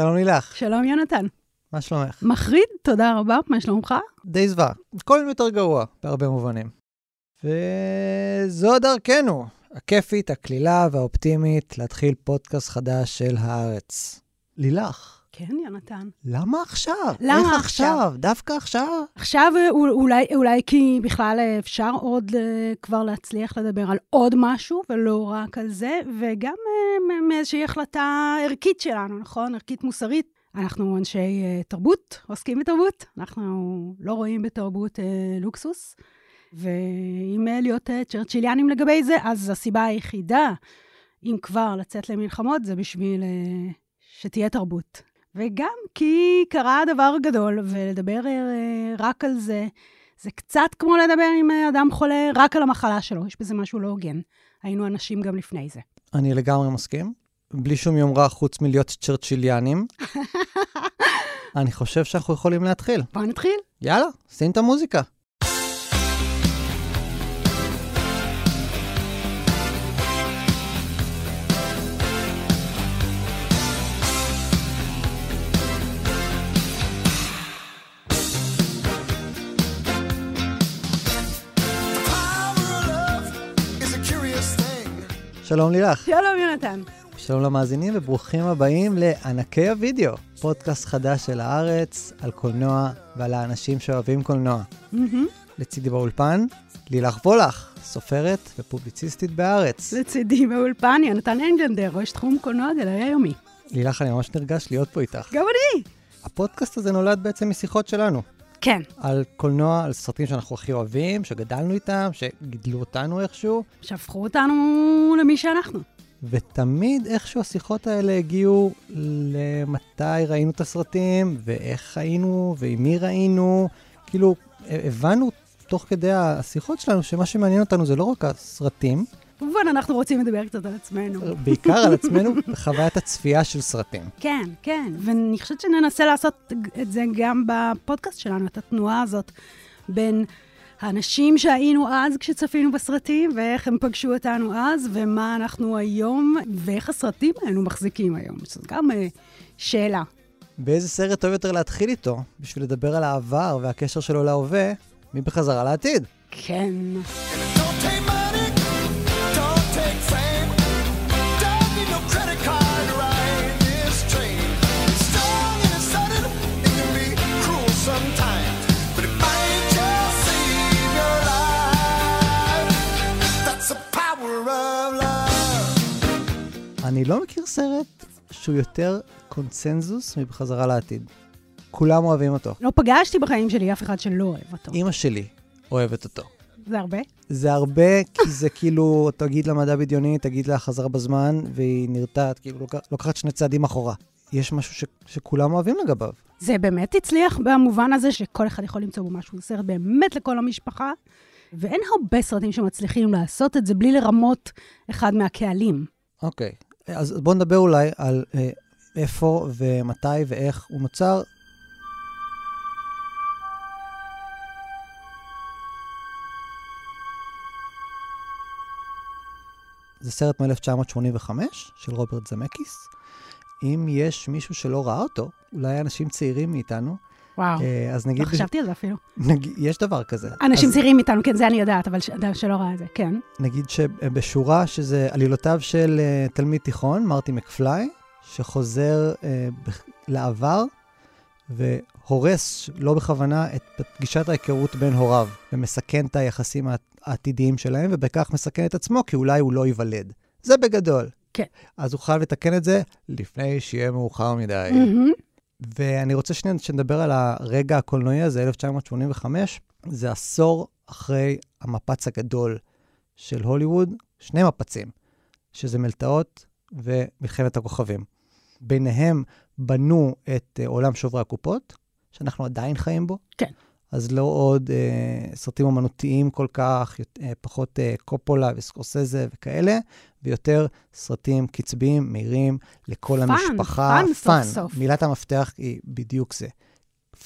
שלום לילך, שלום, יונתן. מה שלומך? מחריד, תודה רבה, מה שלומך? די זוועה. כל יום יותר גרוע, בהרבה מובנים. וזו דרכנו, הכיפית, הקלילה והאופטימית, להתחיל פודקאסט חדש של הארץ. לילך, כן, יונתן. למה עכשיו? למה איך עכשיו? עכשיו? דווקא עכשיו? עכשיו אה, אול- אולי, אולי כי בכלל אה, אפשר עוד אה, כבר להצליח לדבר על עוד משהו, ולא רק על זה, וגם מאיזושהי החלטה ערכית שלנו, נכון? ערכית מוסרית. אנחנו אנשי תרבות, עוסקים בתרבות, אנחנו לא רואים בתרבות לוקסוס. ואם להיות צ'רצ'יליאנים לגבי זה, אז הסיבה היחידה, אם כבר לצאת למלחמות, זה בשביל שתהיה תרבות. וגם כי קרה דבר גדול, ולדבר אה, רק על זה, זה קצת כמו לדבר עם אה, אדם חולה רק על המחלה שלו, יש בזה משהו לא הוגן. היינו אנשים גם לפני זה. אני לגמרי מסכים. בלי שום יומרה חוץ מלהיות צ'רצ'יליאנים. אני חושב שאנחנו יכולים להתחיל. בואו נתחיל. יאללה, שים את המוזיקה. שלום לילך. שלום, יונתן. שלום למאזינים וברוכים הבאים לענקי הוידאו, פודקאסט חדש של הארץ על קולנוע ועל האנשים שאוהבים קולנוע. מהמם. לצידי באולפן, לילך וולך, סופרת ופובליציסטית בארץ. לצידי באולפן, יונתן אנג'נדר, ראש תחום קולנוע גלרי היומי. לילך, אני ממש נרגש להיות פה איתך. גם אני. הפודקאסט הזה נולד בעצם משיחות שלנו, כן, על קולנוע, על סרטים שאנחנו הכי אוהבים, שגדלנו איתם, שגידלו אותנו איכשהו, שהפכו אותנו למי שאנחנו. ותמיד איכשהו השיחות האלה הגיעו למתי ראינו את הסרטים, ואיך ראינו, ועם מי ראינו. כאילו, הבנו תוך כדי השיחות שלנו שמה שמעניין אותנו זה לא רק הסרטים, כמובן, אנחנו רוצים לדבר קצת על עצמנו. בעיקר על עצמנו, בחוויית הצפייה של סרטים. כן, כן, ואני חושבת שננסה לעשות את זה גם בפודקאסט שלנו, את התנועה הזאת בין האנשים שהיינו אז כשצפינו בסרטים, ואיך הם פגשו אותנו אז, ומה אנחנו היום, ואיך הסרטים האלו מחזיקים היום. שזו גם אה, שאלה. באיזה סרט טוב יותר להתחיל איתו, בשביל לדבר על העבר והקשר שלו להווה, מבחזרה לעתיד. כן. אני לא מכיר סרט שהוא יותר קונצנזוס מבחזרה לעתיד. כולם אוהבים אותו. לא פגשתי בחיים שלי אף אחד שלא אוהב אותו. אימא שלי אוהבת אותו. זה הרבה? זה הרבה, כי זה כאילו, תגיד לה מדע בדיוני, תגיד לה חזרה בזמן, והיא נרתעת, כאילו לוקח- לוקחת שני צעדים אחורה. יש משהו ש, שכולם אוהבים לגביו. זה באמת הצליח במובן הזה שכל אחד יכול למצוא בו משהו. סרט באמת לכל המשפחה, ואין הרבה סרטים שמצליחים לעשות את זה בלי לרמות אחד מהקהלים. אוקיי, אז בואו נדבר אולי על אה, איפה ומתי ואיך הוא נוצר. זה סרט מ-1985 של רוברט זמקיס. אם יש מישהו שלא ראה אותו, אולי אנשים צעירים מאיתנו, וואו, אה, אז לא נגיד, חשבתי על זה אפילו. נגיד, יש דבר כזה. אנשים צעירים מאיתנו, כן, זה אני יודעת, אבל ש- שלא ראה את זה, כן. נגיד שבשורה שזה עלילותיו של uh, תלמיד תיכון, מרטי מקפליי, שחוזר uh, בח- לעבר והורס, לא בכוונה, את פגישת ההיכרות בין הוריו, ומסכן את היחסים העת- העתידיים שלהם, ובכך מסכן את עצמו, כי אולי הוא לא ייוולד. זה בגדול. כן. אז הוא חייב לתקן את זה לפני שיהיה מאוחר מדי. מהמם. ואני רוצה שנייה שנדבר על הרגע הקולנועי הזה, 1985. זה עשור אחרי המפץ הגדול של הוליווד, שני מפצים, שזה מלתעות ומלחמת הכוכבים. ביניהם בנו את אה, עולם שוברי הקופות, שאנחנו עדיין חיים בו. כן. אז לא עוד אה, סרטים אומנותיים כל כך, אה, פחות אה, קופולה וסקורסזה וכאלה, ויותר סרטים קצביים, מהירים, לכל fun, המשפחה. Fun סוף סוף. מילת המפתח היא בדיוק זה,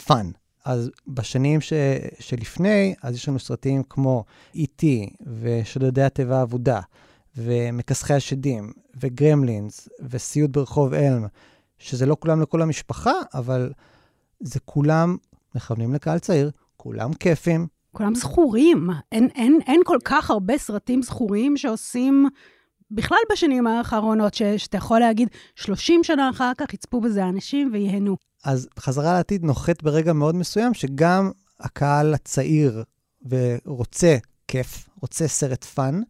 Fun. אז בשנים ש... שלפני, אז יש לנו סרטים כמו E.T. ושודדי התיבה האבודה, ומכסחי השדים, וגרמלינס, וסיוט ברחוב אלם, שזה לא כולם לכל המשפחה, אבל זה כולם מכוונים לקהל צעיר, כולם כיפים. כולם זכורים. אין, אין, אין כל כך הרבה סרטים זכורים שעושים, בכלל בשנים האחרונות, ש, שאתה יכול להגיד, 30 שנה אחר כך יצפו בזה אנשים וייהנו. אז בחזרה לעתיד נוחת ברגע מאוד מסוים, שגם הקהל הצעיר ורוצה כיף, רוצה סרט fun,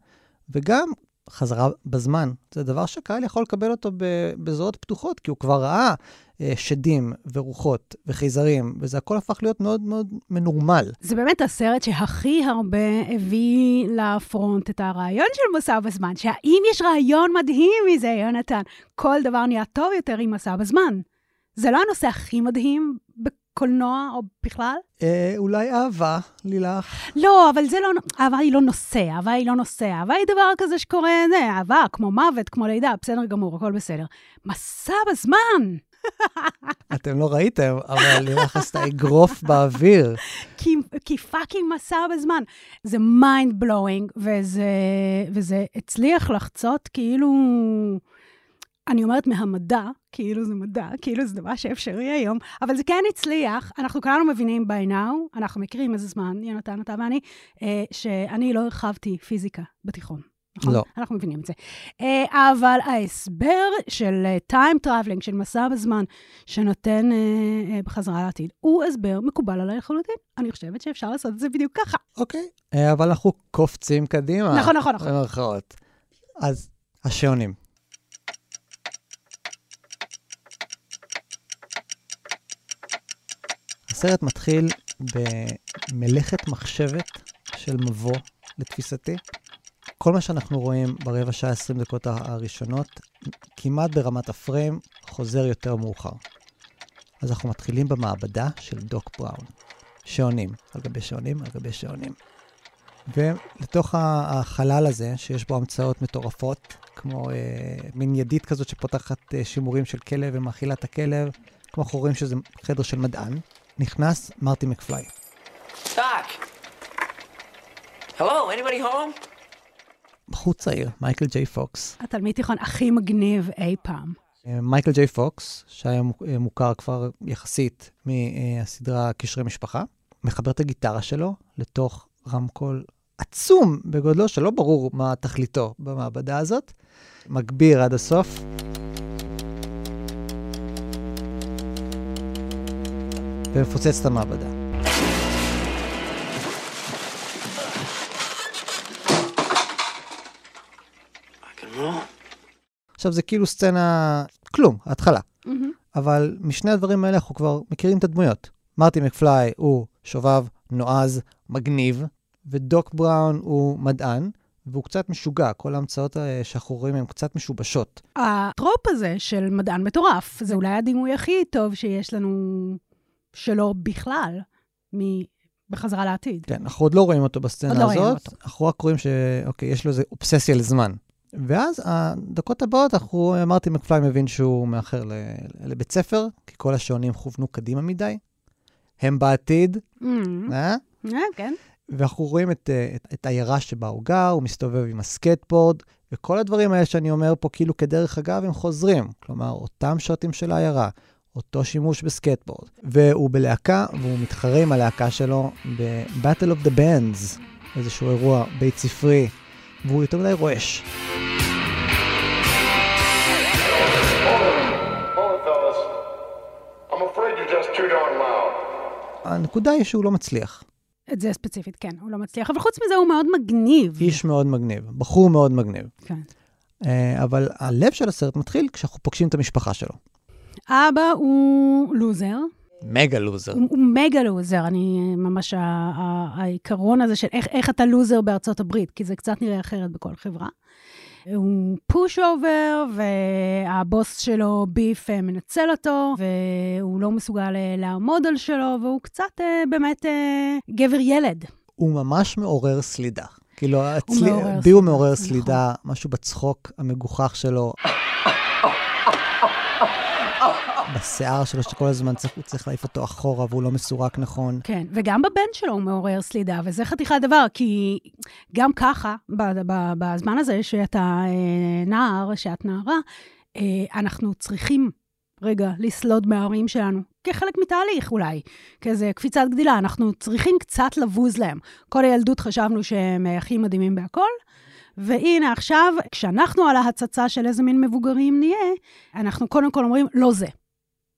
וגם חזרה בזמן. זה דבר שהקהל יכול לקבל אותו בזרועות פתוחות, כי הוא כבר ראה אה, שדים ורוחות וחייזרים, וזה הכל הפך להיות מאוד מאוד מנורמל. זה באמת הסרט שהכי הרבה הביא ל front את הרעיון של מסע בזמן, שהאם יש רעיון מדהים מזה, יונתן? כל דבר נהיה טוב יותר עם מסע בזמן. זה לא הנושא הכי מדהים בקולנוע או בכלל? אה, אולי אהבה, לילך. לא, אבל זה לא, אהבה היא לא נושא, אהבה היא לא נושא, אהבה היא דבר כזה שקורה, זה, אהבה, כמו מוות, כמו לידה, בסדר גמור, הכל בסדר. מסע בזמן! אתם לא ראיתם, אבל לילך עשתה אגרוף באוויר. כי, fucking מסע בזמן. זה mind blowing, וזה, וזה הצליח לחצות כאילו... אני אומרת מהמדע, כאילו זה מדע, כאילו זה דבר שאפשרי היום, אבל זה כן הצליח. אנחנו כולנו מבינים by now, אנחנו מכירים איזה זמן, יונתן, אתה ואני, אה, שאני לא הרחבתי פיזיקה בתיכון. נכון? לא. אנחנו מבינים את זה. אה, אבל ההסבר של time traveling, של מסע בזמן, שנותן אה, אה, בחזרה לעתיד, הוא הסבר מקובל עליי לחלוטין. אני חושבת שאפשר לעשות את זה בדיוק ככה. אוקיי. אה, אבל אנחנו קופצים קדימה. נכון, נכון, נכון. במרכאות. אז השעונים. הסרט מתחיל במלאכת מחשבת של מבוא, לתפיסתי. כל מה שאנחנו רואים ברבע שעה 20 דקות הראשונות, כמעט ברמת הפריים, חוזר יותר מאוחר. אז אנחנו מתחילים במעבדה של דוק בראון. שעונים, על גבי שעונים, על גבי שעונים. ולתוך החלל הזה, שיש בו המצאות מטורפות, כמו אה, מין ידית כזאת שפותחת אה, שימורים של כלב ומאכילה את הכלב, כמו אנחנו רואים שזה חדר של מדען, נכנס מרטי מקפליי. Doc. Hello, anybody home? בחור צעיר, מייקל ג'יי פוקס. התלמיד תיכון הכי מגניב אי פעם. אה, מייקל ג'יי פוקס, שהיה אה, מוכר כבר יחסית מהסדרה קשרי משפחה, מחבר את הגיטרה שלו לתוך רמקול עצום בגודלו, שלא ברור מה תכליתו במעבדה הזאת, מגביר עד הסוף. ומפוצץ את המעבדה. עכשיו, זה כאילו סצנה, כלום, התחלה. אבל משני הדברים האלה אנחנו כבר מכירים את הדמויות. מרטי מקפליי הוא שובב, נועז, מגניב, ודוק בראון הוא מדען, והוא קצת משוגע. כל ההמצאות האלה שאנחנו רואים הן קצת משובשות. הטרופ הזה של מדען מטורף, זה אולי הדימוי הכי טוב שיש לנו שלו בכלל, מ- בחזרה לעתיד. כן, אנחנו עוד לא רואים אותו בסצנה עוד לא ראינו הזאת. אותו. אנחנו רק רואים שאוקיי, יש לו איזו אובססיה לזמן. ואז הדקות הבאות, אנחנו, מרטי מקפליי מבין שהוא מאחר ל- לבית ספר, כי כל השעונים כוונו קדימה מדי. הם בעתיד, Mm, אה? אה, כן. ואנחנו רואים את, אה, את, את העיירה שבה הוא גר, הוא מסתובב עם הסקייטבורד, וכל הדברים האלה שאני אומר פה, כאילו כדרך אגב, הם חוזרים. כלומר, אותם שוטים של העיירה, אותו שימוש בסקייטבורד. והוא בלהקה, והוא מתחרה עם הלהקה שלו ב-Battle of the Bands, איזשהו אירוע בית ספרי, והוא יותר מדי רועש. הנקודה היא שהוא לא מצליח. את זה ספציפית, כן, הוא לא מצליח. אבל חוץ מזה, הוא מאוד מגניב. איש מאוד מגניב, בחור מאוד מגניב. כן. אה, אבל הלב של הסרט מתחיל כשאנחנו פוגשים את המשפחה שלו. אבא הוא לוזר, מגה לוזר. הוא, הוא מגה לוזר, אני ממש, ה- ה- העיקרון הזה של איך, איך אתה לוזר בארצות הברית, כי זה קצת נראה אחרת בכל חברה. הוא pushover, והבוס שלו, ביף, אה, מנצל אותו, והוא לא מסוגל אה, לעמוד על שלו, והוא קצת אה, באמת גבר ילד. הוא ממש מעורר סלידה. כאילו, הצלי... מעורר בי הוא סלידה, מעורר נכון. סלידה, משהו בצחוק המגוחך שלו. בשיער שלו, שכל הזמן צריך, הוא צריך להעיף אותו אחורה והוא לא מסורק נכון. כן, וגם בבן שלו הוא מעורר סלידה, וזה חתיכת דבר, כי גם ככה, בזמן הזה שאתה אה, נער, שאת נערה, אה, אנחנו צריכים רגע לסלוד מההורים שלנו, כחלק מתהליך אולי, כאיזה קפיצת גדילה, אנחנו צריכים קצת לבוז להם. כל הילדות חשבנו שהם אה, הכי מדהימים בהכל, והנה עכשיו, כשאנחנו על ההצצה של איזה מין מבוגרים נהיה, אנחנו קודם כל אומרים, לא זה.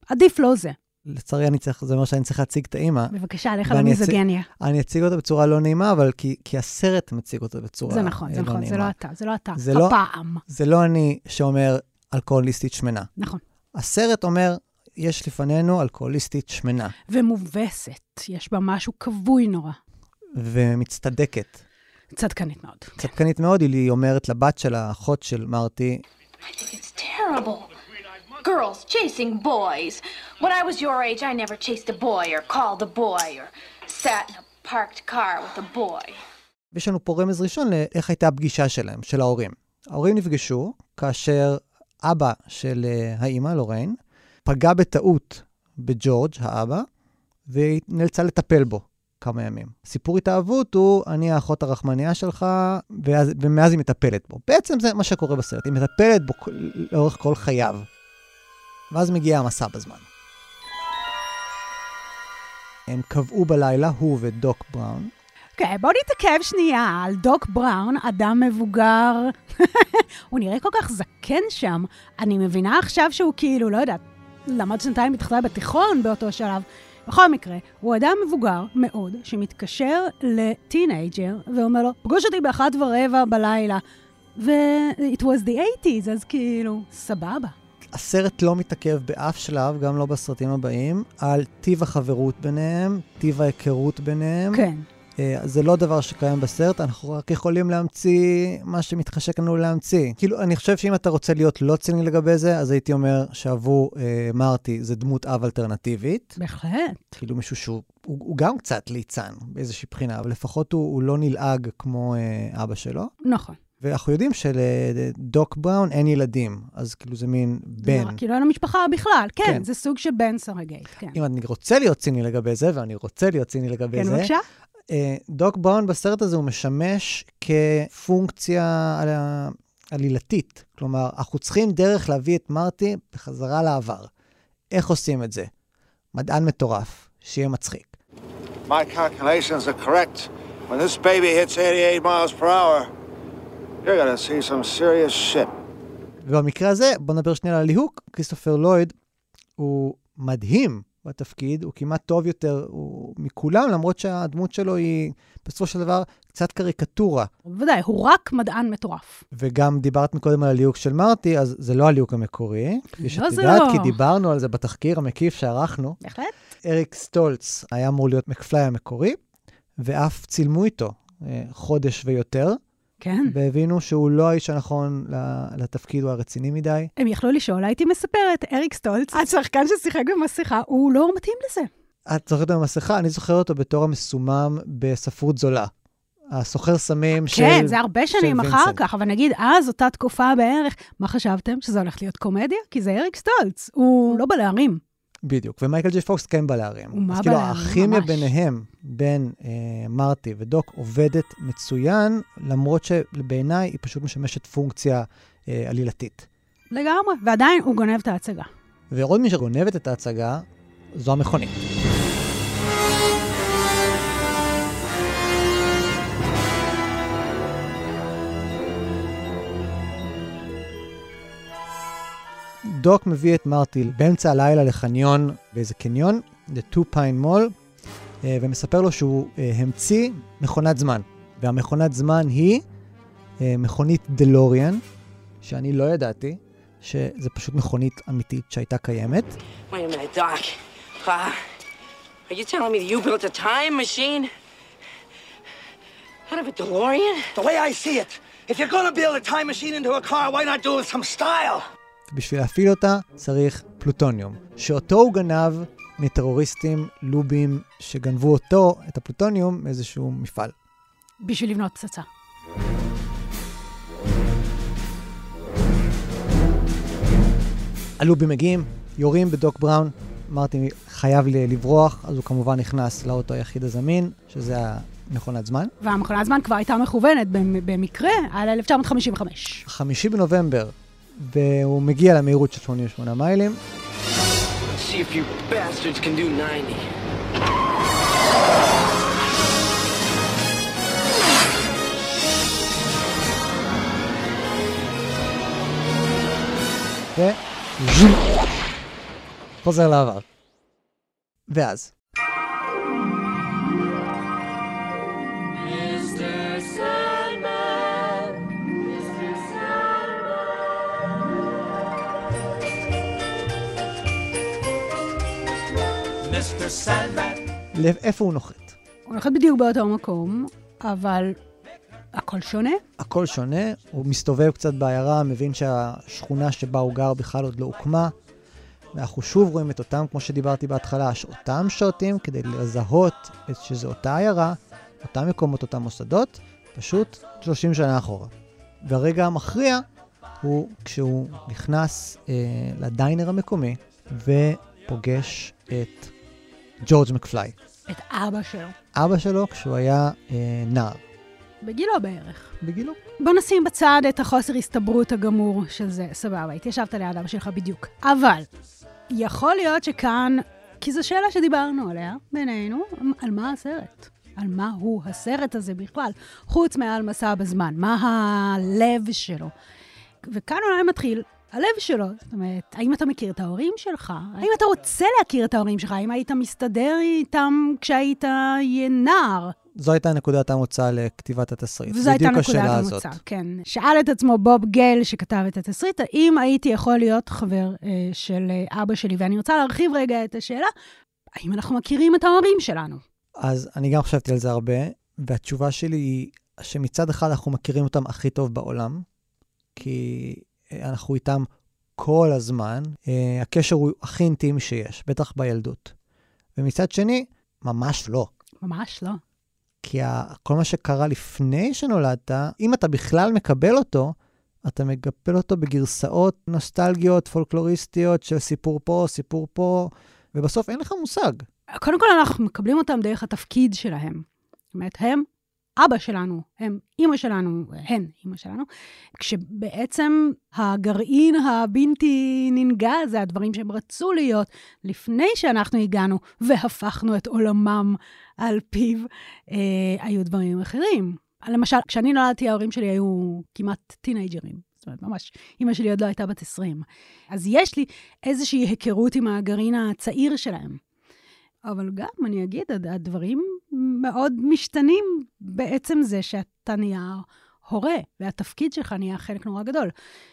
עדיף לא זה. לצערי, אני צריך, זה אומר שאני צריך להציג את האימא. בבקשה, לך ואני אצ- למיזוגניה. אני אציג אותה בצורה לא נעימה, אבל כי, כי הסרט מציג אותה בצורה זה נכון, אה, זה לא נכון, זה נעימה. לא אתה, זה לא אתה. זה לא- הפעם. זה לא אני שאומר אלכוהוליסטית שמנה. נכון. הסרט אומר, יש לפנינו אלכוהוליסטית שמנה, ומובסת, יש בה משהו כבוי נורא. ומצטדקת. צדקנית מאוד. צדקנית מאוד, היא אומרת לבת של האחות של מרטי, I think it's terrible. Girls chasing boys. When I was your age, I never chased a boy or called a boy or sat in a parked car with a boy. ויש לנו פה רמז ראשון לאיך הייתה הפגישה שלהם, של ההורים. ההורים נפגשו כאשר אבא של אה, האימא, לוריין, פגע בטעות בג'ורג', האבא, והיא נאלצה לטפל בו כמה ימים. סיפור התאהבות הוא, אני האחות הרחמניה שלך, ואז, ומאז היא מטפלת בו. בעצם זה מה שקורה בסרט, היא מטפלת בו לאורך כל חייו. ואז מגיע המסע בזמן. הם קבעו בלילה, הוא ודוק בראון, אוקיי, בואו נתעכב שנייה על דוק בראון, אדם מבוגר. הוא נראה כל כך זקן שם. אני מבינה עכשיו שהוא כאילו, לא יודעת, למד שנתיים מתחתיי בתיכון באותו שלב. בכל מקרה, הוא אדם מבוגר מאוד, שמתקשר לטינג'ר ואומר לו, פגוש אותי באחת ורבע בלילה. ו-it was the 80's, אז כאילו, סבבה. הסרט לא מתעכב באף שלב, גם לא בסרטים הבאים, על טיב החברות ביניהם, טיב ההיכרות ביניהם. כן. אה, זה לא דבר שקיים בסרט, אנחנו רק יכולים להמציא מה שמתחשק לנו להמציא. כאילו, אני חושב שאם אתה רוצה להיות לא ציני לגבי זה, אז הייתי אומר שעבור אה, מרטי זה דמות אב אלטרנטיבית. בהחלט. כאילו מישהו שהוא הוא, הוא גם קצת ליצן באיזושהי בחינה, אבל לפחות הוא, הוא לא נלעג כמו אה, אבא שלו. נכון. ואנחנו יודעים שלדוק בראון אין ילדים, אז כאילו זה מין בן. לא, כאילו אין לו משפחה בכלל. כן, כן. זה סוג של בן סרגייט, כן. אם אני רוצה להיות ציני לגבי זה, ואני רוצה להיות ציני לגבי כן, זה, בבקשה. אה, דוק בראון בסרט הזה הוא משמש כפונקציה על- עלילתית. כלומר, אנחנו צריכים דרך להביא את מרטי בחזרה לעבר. איך עושים את זה? מדען מטורף, שיהיה מצחיק. My calculations are correct. When this baby hits 88 miles per hour, you're gonna see some serious shit. ובמקרה הזה, בוא נדבר שנייה על הליהוק. כריסטופר לויד הוא מדהים בתפקיד, הוא כמעט טוב יותר הוא, מכולם, למרות שהדמות שלו היא בסופו של דבר קצת קריקטורה. בוודאי, הוא רק מדען מטורף. וגם דיברת מקודם על הליהוק של מרטי, אז זה לא הליהוק המקורי. כפי לא, שאת זה יודעת, לא. כי דיברנו על זה בתחקיר המקיף שערכנו. בהחלט. אריק סטולץ היה אמור להיות מקפליי המקורי, ואף צילמו איתו אה, חודש ויותר, כן. והבינו שהוא לא האיש הנכון לתפקיד, הוא היה רציני מדי. הם יכלו לשאול, הייתי מספרת, אריק סטולץ, השחקן ששיחק במסכה, הוא לא מתאים לזה. את זוכרת במסכה? אני זוכר אותו בתור המסומם בספרות זולה. הסוחר סמים של... כן, זה הרבה שנים אחר וינסנט. כך, אבל נגיד, אז, אותה תקופה בערך, מה חשבתם? שזה הולך להיות קומדיה? כי זה אריק סטולץ, הוא לא בא להרים. בדיוק, ומייקל ג'י פוקס כן בא להרים. הוא מה אז בא כאילו, להרים, הכימיה ממש. ביניהם, בין אה, מרטי ודוק, עובדת מצוין, למרות שבעיניי היא פשוט משמשת פונקציה אה, עלילתית. לגמרי, ועדיין הוא גונב את ההצגה. ועוד מי שגונבת את ההצגה, זו המכונית. דוק מביא את מרטי באמצע הלילה לחניון באיזה קניון, The Two Pine Mall, אה, ומספר לו שהוא אה, המציא מכונת זמן. והמכונת זמן היא אה, מכונית דלוריאן, שאני לא ידעתי, שזה פשוט מכונית אמיתית שהייתה קיימת. Minute, Doc. Uh, are you telling me you built a time machine? Out of a DeLorean? The way I see it, if you're gonna build a time machine into a car, why not do it with some style? ובשביל להפעיל אותה צריך פלוטוניום, שאותו הוא גנב מטרוריסטים לובים שגנבו אותו, את הפלוטוניום, מאיזשהו מפעל. בשביל לבנות פצצה. הלובים מגיעים, יורים בדוק בראון, מרטין חייב לברוח, אז הוא כמובן נכנס לאוטו היחיד הזמין, שזה המכונת זמן. והמכונת זמן כבר הייתה מכוונת במ- במקרה על 1955. חמישי בנובמבר, והוא מגיע למהירות של 88 מיילים. see if you bastards can do 90. ו... חוזר לעבר. ואז, איפה הוא נוחת? הוא נוחת בדיוק באותו מקום, אבל הכל שונה. הכל שונה, הוא מסתובב קצת בעיירה, מבין שהשכונה שבה הוא גר בכלל עוד לא הוקמה. ואנחנו שוב רואים את אותם, כמו שדיברתי בהתחלה, אותם שוטים כדי לזהות שזו אותה עיירה, אותם מקומות, אותם מוסדות, פשוט 30 שנה אחורה. והרגע המכריע הוא כשהוא נכנס אה, לדיינר המקומי ופוגש את ג'ורג' מקפליי, את אבא שלו. אבא שלו כשהוא היה אה, נער, בגילו בערך. בגילו. בוא נשים בצד את החוסר הסתברות הגמור של זה, סבבה, התיישבת ליד אבא שלך בדיוק. אבל, יכול להיות שכאן, כי זו שאלה שדיברנו עליה בינינו, על מה הסרט? על מה הוא הסרט הזה בכלל, חוץ מעל מסע בזמן, מה הלב שלו. וכאן אולי מתחיל הלב שלו. זאת אומרת, האם אתה מכיר את ההורים שלך? האם אתה רוצה להכיר את ההורים שלך? האם היית מסתדר איתם כשהיית נער? זו הייתה נקודת המוצא לכתיבת התסריט. וזו הייתה נקודת המוצא. כן. שאל את עצמו בוב גל, שכתב את התסריט, האם הייתי יכול להיות חבר אה, של אה, אבא שלי? ואני רוצה להרחיב רגע את השאלה, האם אנחנו מכירים את ההורים שלנו? אז אני גם חשבתי על זה הרבה, והתשובה שלי היא שמצד אחד אנחנו מכירים אותם הכי טוב בעולם, כי אה, אנחנו איתם כל הזמן, אה, הקשר הוא הכי אינטימי שיש, בטח בילדות. ומצד שני, ממש לא. ממש לא. כי כל מה שקרה לפני שנולדת, אם אתה בכלל מקבל אותו, אתה מקבל אותו בגרסאות נוסטלגיות, פולקלוריסטיות של סיפור פה, סיפור פה, ובסוף אין לך מושג. קודם כל, אנחנו מקבלים אותם דרך התפקיד שלהם. זאת אומרת, הם אבא שלנו, הם אימא שלנו, הן אימא שלנו, כשבעצם הגרעין הבלתי ננגע זה הדברים שהם רצו להיות לפני שאנחנו הגענו והפכנו את עולמם על פיו, אה, היו דברים אחרים. למשל, כשאני נולדתי, ההורים שלי היו כמעט טינג'רים. זאת אומרת, ממש, אימא שלי עוד לא הייתה בת 20. אז יש לי איזושהי היכרות עם הגרעין הצעיר שלהם. אבל גם, אני אגיד, הד- הדברים מאוד משתנים בעצם זה שאתה נהיה הורה, והתפקיד שלך נהיה חלק נורא גדול.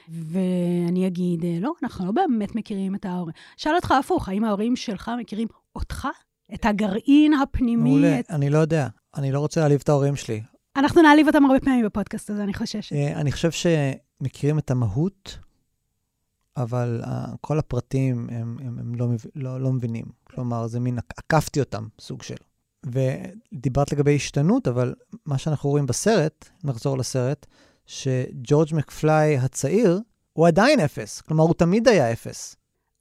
ואני אגיד, אה, לא, אנחנו לא באמת מכירים את ההורים. שאל אותך הפוך, האם ההורים שלך מכירים אותך? את הגרעין הפנימי? מעולה, את... אני לא יודע. אני לא רוצה להעליב את ההורים שלי. אנחנו נעליב אותם הרבה פעמים בפודקאסט הזה, אני חוששת. אה, אני חושב שמכירים את המהות, אבל אה, כל הפרטים הם, הם, הם לא, לא, לא מבינים. כלומר, זה מין, עקפתי אותם, סוג של. ודיברת לגבי השתנות, אבל מה שאנחנו רואים בסרט, נחזור לסרט, שג'ורג' מקפליי הצעיר, הוא עדיין אפס. כלומר, הוא תמיד היה אפס.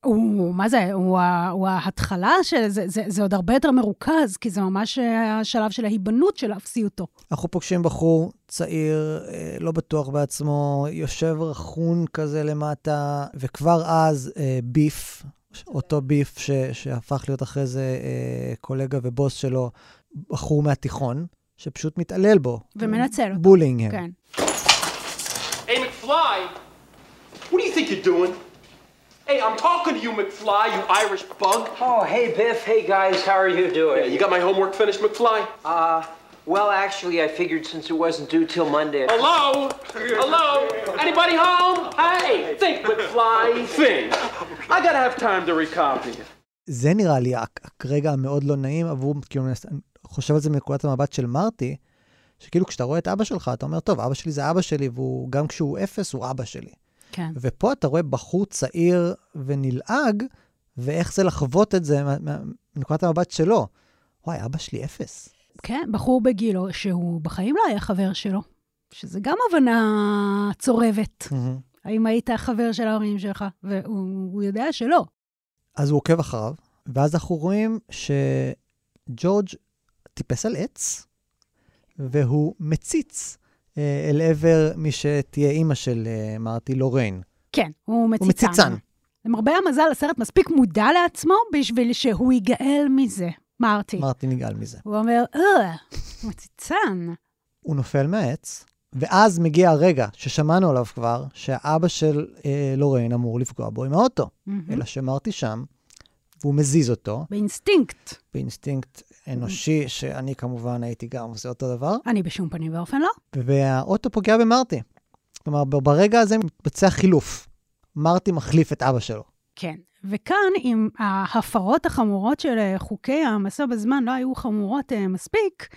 הוא, מה זה, הוא, הוא ההתחלה של זה, זה, זה עוד הרבה יותר מרוכז, כי זה ממש השלב של ההיבנות של אפסיותו. אנחנו פוגשים בחור צעיר, אה, לא בטוח בעצמו, יושב רכון כזה למטה, וכבר אז אה, ביף, אותו ביף ש, שהפך להיות אחרי זה אה, קולגה ובוס שלו, בחור מהתיכון, שפשוט מתעלל בו. ומנצל אותו. בולינג. כן. Hey, McFly! What do you think you're doing? Hey, I'm talking to you, McFly, you Irish bug. Oh, hey, Biff. Hey, guys. How are you doing? Yeah, you got my homework finished, McFly? Uh, well, actually, I figured since it wasn't due till Monday. Hello? Hello? Anybody home? Hey, think, McFly, think. I gotta have time to recopy it. זה נראה לי הרגע המאוד לא נעים עבור, כאילו, אני חושב על זה מנקודת המבט של מרטי, שכאילו כשאתה רואה את אבא שלך, אתה אומר, טוב, אבא שלי זה אבא שלי, והוא, גם כשהוא אפס, הוא אבא שלי. כן. ופה אתה רואה בחור צעיר ונלעג, ואיך זה לחוות את זה מנקודת המבט שלו. וואי, אבא שלי אפס. כן, בחור בגילו, שהוא בחיים לא היה חבר שלו, שזה גם הבנה צורבת. האם היית חבר של ההורים שלך? והוא הוא יודע שלא. אז הוא עוקב אחריו, ואז אנחנו רואים שג'ורג' טיפס על עץ, והוא מציץ אה, אל עבר מי שתהיה אימא של אה, מרטי, לוריין. כן, הוא מציצן. הוא מציצן. למרבה המזל, הסרט מספיק מודע לעצמו בשביל שהוא ייגאל מזה, מרטי. מרטי נגאל מזה. הוא אומר, אה, מציצן. הוא נופל מהעץ, ואז מגיע הרגע ששמענו עליו כבר, שהאבא של אה, לוריין אמור לפגוע בו עם האוטו. אלא שמרטי שם, והוא מזיז אותו, באינסטינקט. באינסטינקט אנושי, שאני כמובן הייתי גם עושה אותו דבר, אני בשום פנים ואופן לא. והאוטו פוגע במרטי. כלומר, ברגע הזה מתבצע חילוף. מרטי מחליף את אבא שלו. כן. וכאן, אם ההפרות החמורות של אה, חוקי המסע בזמן לא היו חמורות אה, מספיק,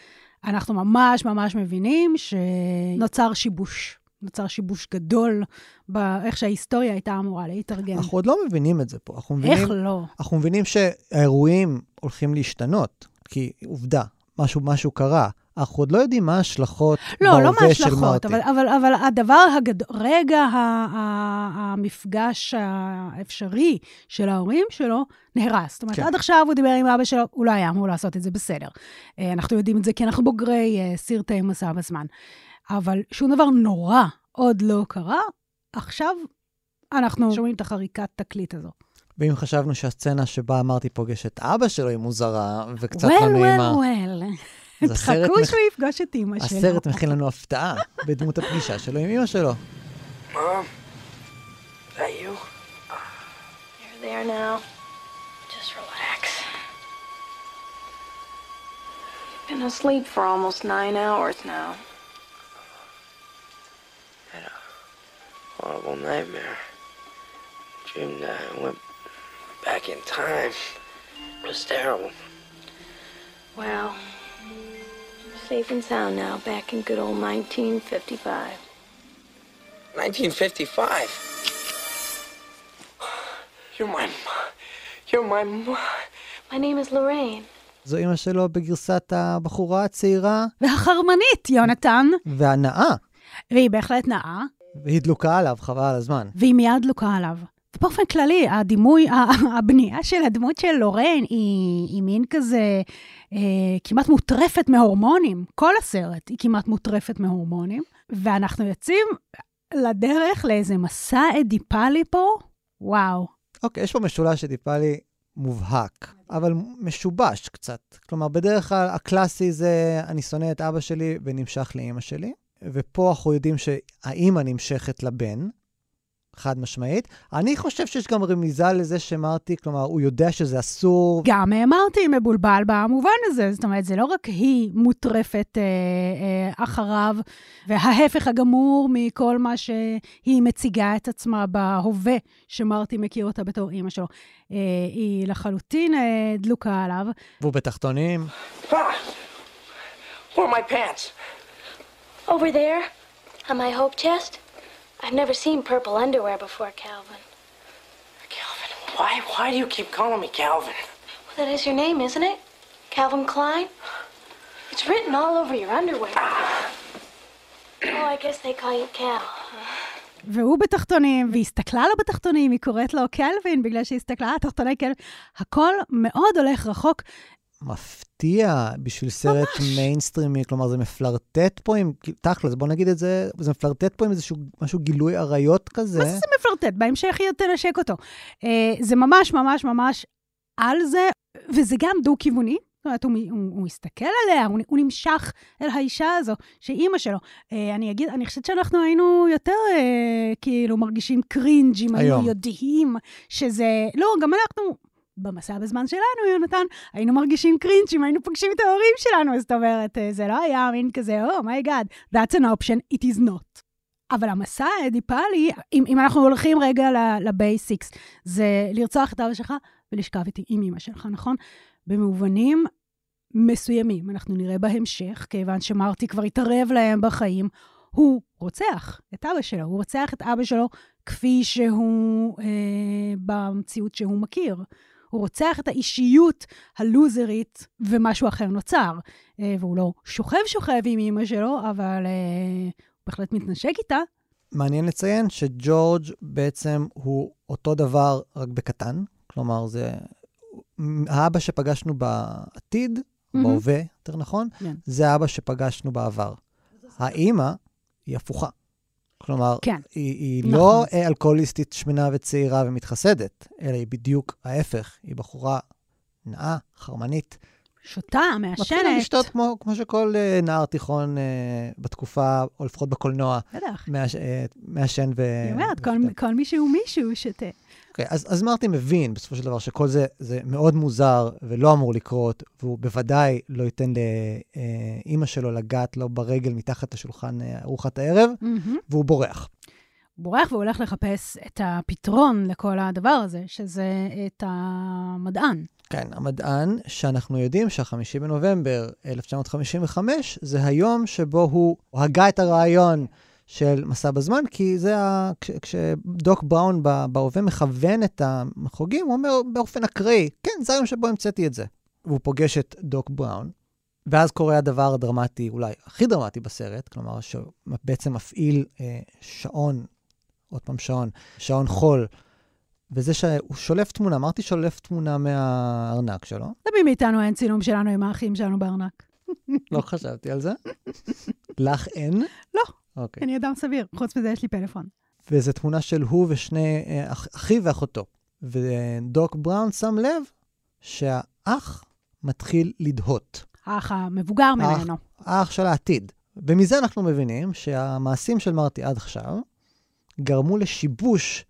אנחנו ממש ממש מבינים שנוצר שיבוש. נוצר שיבוש גדול באיך שההיסטוריה הייתה אמורה להתארגן. אנחנו עוד לא מבינים את זה פה. אנחנו מבינים, איך לא? אנחנו מבינים שהאירועים הולכים להשתנות, כי עובדה, משהו, משהו קרה. אנחנו עוד לא יודעים מה ההשלכות לא, לא בהווה של מההשלכות, מרטי. אבל, אבל, אבל הדבר הגדול, רגע ה, ה, המפגש האפשרי של ההורים שלו נהרס. זאת אומרת, כן. עד עכשיו הוא דיבר עם אבא שלו, הוא לא היה אמור לעשות את זה בסדר. אה, אנחנו יודעים את זה כי אנחנו בוגרי אה, סרטי מסע בזמן. אבל שום דבר נורא עוד לא קרה, עכשיו אנחנו שומעים את החריקת תקליט הזו. ואם חשבנו שהסצנה שבה מרטי פוגש את אבא שלו היא מוזרה וקצת well, לא well, נעימה, well. אז הסרט תחכו מח- שהוא יפגוש את אימא שלו. הסרט מכין לנו הפתעה בדמות הפגישה שלו עם אמא שלו. Mom? Is that you? You're there now. Just relax. You've been asleep for almost nine hours now. horrible nightmare. Dreamed that I went back in time. It was terrible. Well, safe and sound now, back in good old 1955. 1955. You're my. You're my. My name is Lorraine. זו אמא שלו בגרסת הבחורה הצעירה והחרמנית, יונתן, והנאה, והיא בהחלט נאה, והיא דלוקה עליו, חבל על הזמן. והיא מיד דלוקה עליו. ובאופן כללי, הדימוי, הבנייה של הדמות של לורן היא, היא מין כזה אה, כמעט מוטרפת מהורמונים. כל הסרט היא כמעט מוטרפת מהורמונים, ואנחנו יוצאים לדרך לאיזה מסע אדיפלי פה, וואו. אוקיי, יש פה משולש שטיפה לי מובהק, אבל משובש קצת. כלומר, בדרך כלל הקלאסי זה אני שונא את אבא שלי ונמשך לאימא שלי, ופה אנחנו יודעים שהאימא נמשכת לבן, חד משמעית. אני חושב שיש גם רמיזה לזה שמרטי, כלומר, הוא יודע שזה אסור, גם אמרתי מבולבל במובן הזה, זאת אומרת, זה לא רק היא מוטרפת אה, אה, אחריו, וההפך הגמור מכל מה שהיא מציגה את עצמה בהווה, שמרטי מכיר אותה בתור אימא שלו. אה, היא לחלוטין אה, דלוקה עליו, והוא בתחתונים. Ah! Where are my pants? Over there, on my hope chest. I've never seen purple underwear before, Calvin. Calvin, why, why do you keep calling me Calvin? Well, that is your name, isn't it? Calvin Klein? It's written all over your underwear. Oh, I guess they call you Cal. והוא בתחתונים, והיא הסתכלה לו בתחתונים, היא קוראת לו קלווין, בגלל שהיא הסתכלה על תחתוני קלווין. הכל מאוד הולך רחוק. מפתיע בשביל סרט מיינסטרימי, כלומר זה מפלרטט פה עם, תכל'ס, בוא נגיד את זה, זה מפלרטט פה עם איזשהו משהו גילוי עריות כזה. מה זה מפלרטט? בהמשך היא תנשק אותו. אה, זה ממש ממש ממש על זה, וזה גם דו-כיווני. זאת אומרת, הוא, הוא, הוא מסתכל עליה, הוא, הוא נמשך אל האישה הזו, שהיא אימא שלו. אה, אני אגיד, אני חושבת שאנחנו היינו יותר אה, כאילו מרגישים cringe אם היינו. יודעים שזה... לא, גם אנחנו, במסע בזמן שלנו, יונתן, היינו מרגישים קרינג' אם היינו פוגשים את ההורים שלנו, זאת אומרת, אה, זה לא היה מין כזה, Oh my God, that's an option, it is not. אבל המסע האדיפלי, אם, אם אנחנו הולכים רגע לבייסיקס, זה לרצוח את אבא שלך ולשכב איתי עם אמא שלך, נכון? במובנים מסוימים, אנחנו נראה בהמשך, כיוון שמרטי כבר התערב להם בחיים, הוא רוצח את אבא שלו, הוא רוצח את אבא שלו כפי שהוא אה, במציאות שהוא מכיר. הוא רוצח את האישיות הלוזרית ומשהו אחר נוצר. אה, והוא לא שוכב-שוכב עם אמא שלו, אבל אה, הוא בהחלט מתנשק איתה. מעניין לציין שג'ורג' בעצם הוא אותו דבר, רק בקטן. כלומר, זה האבא שפגשנו בעתיד, מהמם. בהווה, יותר נכון, כן. זה האבא שפגשנו בעבר. האימא היא הפוכה. כלומר, כן. היא, היא נכון. לא אה, אלכוהוליסטית שמנה וצעירה ומתחסדת, אלא היא בדיוק ההפך, היא בחורה נאה, חרמנית. שותה, מתחילה מעשנת. לשתות כמו, כמו שכל אה, נער תיכון אה, בתקופה, או לפחות בקולנוע, בטח. אה, מעשן ו... היא אומרת, כל. כל מי שהוא מישהו שותה. אוקיי, אז, אז מרטין מבין בסופו של דבר שכל זה, זה מאוד מוזר ולא אמור לקרות, והוא בוודאי לא ייתן לאימא שלו לגעת לו ברגל מתחת לשולחן אה, ארוחת הערב, מהמם. והוא בורח. בורח והוא הולך לחפש את הפתרון לכל הדבר הזה, שזה את המדען. כן, המדען, שאנחנו יודעים שה-5 בנובמבר 1955 זה היום שבו הוא הגה את הרעיון של מסע בזמן, כי זה ה... כש, כשדוק בראון בהווה מכוון את המחוגים, הוא אומר באופן אקראי, כן, זה היום שבו המצאתי את זה. והוא פוגש את דוק בראון, ואז קורה הדבר הדרמטי, אולי הכי דרמטי בסרט, כלומר, שבעצם מפעיל אה, שעון, עוד פעם שעון, שעון חול, וזה שהוא שולף תמונה, אמרתי שולף תמונה מהארנק שלו, למי מאיתנו אין צילום שלנו עם האחים שלנו בארנק? לא חשבתי על זה. לך אין? אוקיי. אני אדם סביר, חוץ מזה יש לי פלאפון. וזו תמונה של הוא ושני, אה, אח, אחיו ואחותו. ודוק בראון שם לב שהאח מתחיל לדהות. האח המבוגר האח- ממנו. האח של העתיד. ומזה אנחנו מבינים שהמעשים של מרטי עד עכשיו גרמו לשיבוש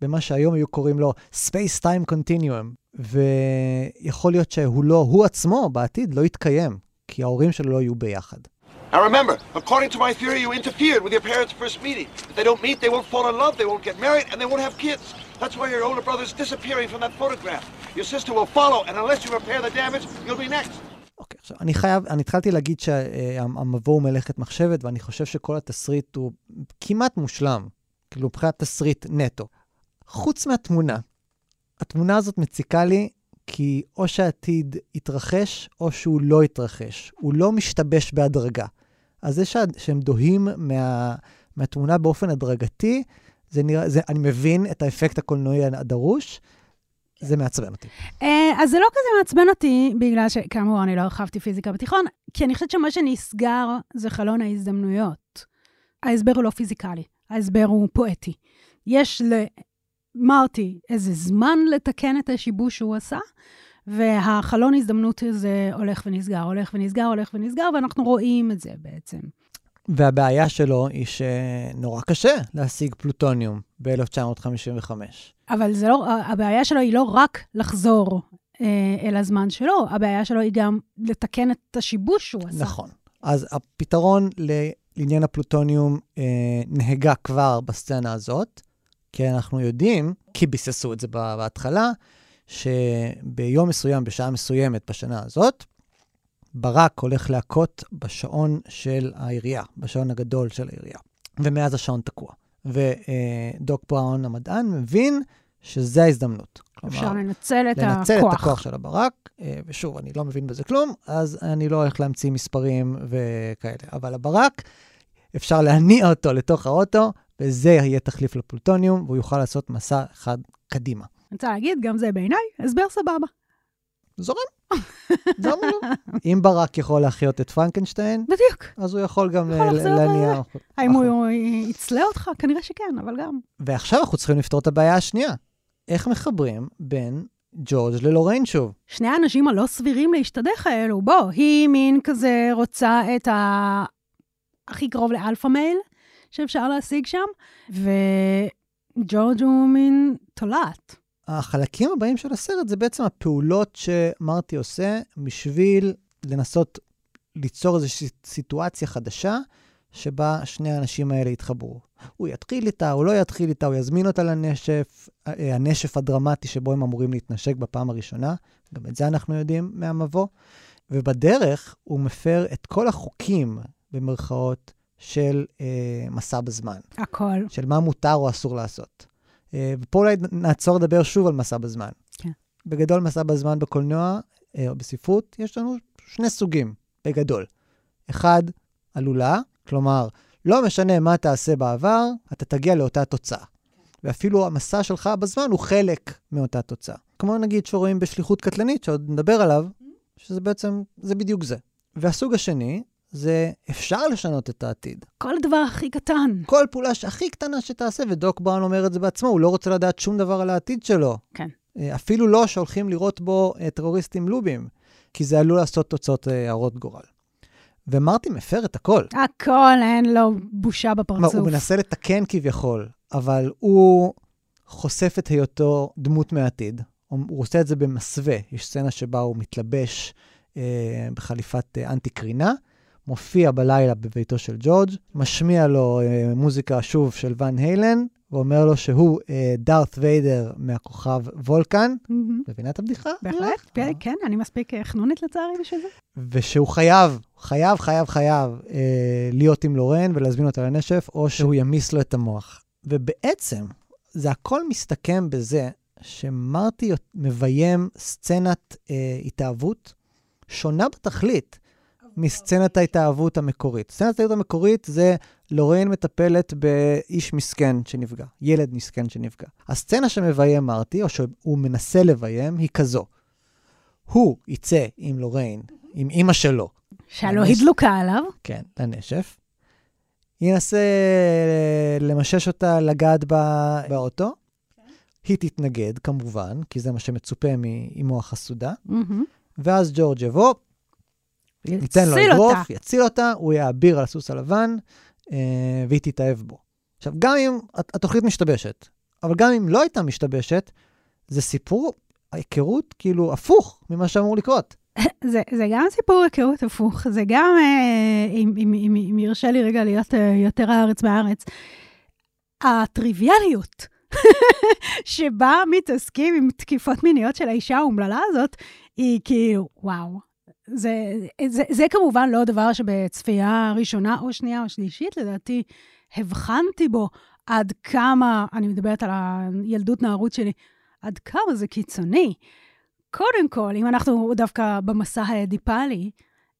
במה שהיום היו קוראים לו Space Time Continuum. ויכול להיות שהוא לא, הוא עצמו בעתיד לא יתקיים, כי ההורים שלו לא יהיו ביחד. Now remember, according to my theory, you interfered with your parents' first meeting. If they don't meet, they won't fall in love, they won't get married, and they won't have kids. That's why your older brother's disappearing from that photograph. Your sister will follow, and unless you repair the damage, you'll be next. אוקיי, עכשיו, אני חייב, אני התחלתי להגיד שהמבוא הוא מלאכת מחשבת, ואני חושב שכל התסריט הוא כמעט מושלם, כאילו מבחינת תסריט נטו. חוץ מהתמונה. התמונה הזאת מציקה לי כי או שהעתיד יתרחש, או שהוא לא יתרחש. הוא לא משתבש בהדרגה. אז זה שה, שהם דוהים מה, מהתמונה באופן הדרגתי, זה נראה, זה, אני מבין את האפקט הקולנועי הדרוש, זה מעצבן אותי. אה, אז זה לא כזה מעצבן אותי, בגלל שכאמור, אני לא הרחבתי פיזיקה בתיכון, כי אני חושבת שמה שנסגר זה חלון ההזדמנויות. ההסבר הוא לא פיזיקלי, ההסבר הוא פואטי. יש למרטי איזה זמן לתקן את השיבוש שהוא עשה, והחלון הזדמנות הזה הולך ונסגר, הולך ונסגר, הולך ונסגר, ואנחנו רואים את זה בעצם. והבעיה שלו היא שנורא קשה להשיג פלוטוניום ב-1955. אבל זה לא, הבעיה שלו היא לא רק לחזור אה, אל הזמן שלו, הבעיה שלו היא גם לתקן את השיבוש שהוא עשה. נכון. אז הפתרון לעניין הפלוטוניום אה, נהגה כבר בסצנה הזאת, כי אנחנו יודעים, כי ביססו את זה בהתחלה, שביום מסוים, בשעה מסוימת בשנה הזאת, ברק הולך להכות בשעון של העירייה, בשעון הגדול של העירייה. ומאז השעון תקוע. ודוק בראון המדען מבין שזה ההזדמנות. אפשר כלומר, לנצל את לנצל הכוח. את הכוח של הברק, אה, ושוב, אני לא מבין בזה כלום, אז אני לא הולך להמציא מספרים וכאלה. אבל הברק, אפשר להניע אותו לתוך האוטו, וזה יהיה תחליף לפלוטוניום, והוא יוכל לעשות מסע אחד קדימה. אני רוצה להגיד, גם זה בעיניי, הסבר סבבה. זורם. למה לא? אם ברק יכול להחיות את פרנקנשטיין, בדיוק. אז הוא יכול גם להניע... האם נכון. הוא יצלה אותך? כנראה שכן, אבל גם. ועכשיו אנחנו צריכים לפתור את הבעיה השנייה. איך מחברים בין ג'ורג' ללוריין שוב? שני האנשים הלא סבירים להשתדך האלו, בוא, היא מין כזה רוצה את ה... הכי קרוב לאלפא מייל שאפשר להשיג שם, וג'ורג' הוא מין תולעת. החלקים הבאים של הסרט זה בעצם הפעולות שמרטי עושה בשביל לנסות ליצור איזושהי סיטואציה חדשה שבה שני האנשים האלה יתחברו. הוא יתחיל איתה, הוא לא יתחיל איתה, הוא יזמין אותה לנשף, אה, הנשף הדרמטי שבו הם אמורים להתנשק בפעם הראשונה, גם את זה אנחנו יודעים מהמבוא. ובדרך הוא מפר את כל החוקים, במרכאות, של אה, מסע בזמן. הכל. של מה מותר או אסור לעשות. אה, ופה אולי נעצור לדבר שוב על מסע בזמן. כן. בגדול, מסע בזמן בקולנוע אה, או בספרות, יש לנו שני סוגים, בגדול. אחד, עלולה, כלומר, לא משנה מה תעשה בעבר, אתה תגיע לאותה תוצאה. ואפילו המסע שלך בזמן הוא חלק מאותה תוצאה. כמו נגיד שרואים בשליחות קטלנית, שעוד נדבר עליו, שזה בעצם, זה בדיוק זה. והסוג השני, זה אפשר לשנות את העתיד. כל דבר הכי קטן. כל פעולה הכי קטנה שתעשה, ודוק בראון אומר את זה בעצמו, הוא לא רוצה לדעת שום דבר על העתיד שלו. כן. אה, אפילו לא שהולכים לראות בו אה, טרוריסטים לובים, כי זה עלול לעשות תוצאות אה, הרות גורל. ומרטי מפר את הכל. הכל, אין לו בושה מה, בפרצוף. הוא מנסה לתקן כביכול, אבל הוא חושף את היותו דמות מהעתיד. הוא עושה את זה במסווה. יש סצנה שבה הוא מתלבש אה, בחליפת אה, אנטי קרינה, מופיע בלילה בביתו של ג'ורג', משמיע לו אה, מוזיקה שוב של ואן היילן, ואומר לו שהוא אה, דארת ויידר מהכוכב וולקן. מבינה את הבדיחה? בהחלט, כן, כן, אני מספיק אה, חנונית לצערי בשביל זה. ושהוא חייב, חייב, חייב, חייב אה, להיות עם לורן ולהזמין אותה לנשף, או שהוא ימיס לו את המוח. ובעצם, זה הכל מסתכם בזה שמרטי מביים סצנת אה, התאהבות שונה בתכלית מסצנת ההתאהבות המקורית. סצנת ההתאהבות המקורית זה לורן מטפלת באיש מסכן שנפגע, ילד מסכן שנפגע. הסצנה שמביים מרטי, או שהוא מנסה לביים, היא כזו. הוא יצא עם לורן, עם אימא שלו, שהלא ממש- הדלוקה עליו. כן, לנשף. ינסה אה, למשש אותה לגעת בה באוטו. היא תתנגד, כמובן, כי זה מה שמצופה מאמו החסודה. מהמם. ואז ג'ורג' יבוא, ייתן לו אגרוף. יציל אותה, הוא יאביר על הסוס הלבן, אה, והיא תתאהב בו. עכשיו, גם אם הת- התוכנית משתבשת, אבל גם אם לא הייתה משתבשת, זה סיפור ההיכרות כאילו הפוך ממה שאמור לקרות. זה, זה גם סיפור היכרות הפוך, זה גם, אה, אם, אם, אם, אם ירשה לי רגע להיות אה, יותר הארץ מהארץ, הטריוויאליות שבה מתעסקים עם תקיפות מיניות של האישה האומללה הזאת, היא כאילו, וואו. זה, זה, זה כמובן לא דבר שבצפייה ראשונה או שנייה או שלישית, לדעתי, הבחנתי בו עד כמה, אני מדברת על הילדות נערות שלי, עד כמה זה קיצוני. קודם כל, אם אנחנו דווקא במסע האדיפלי,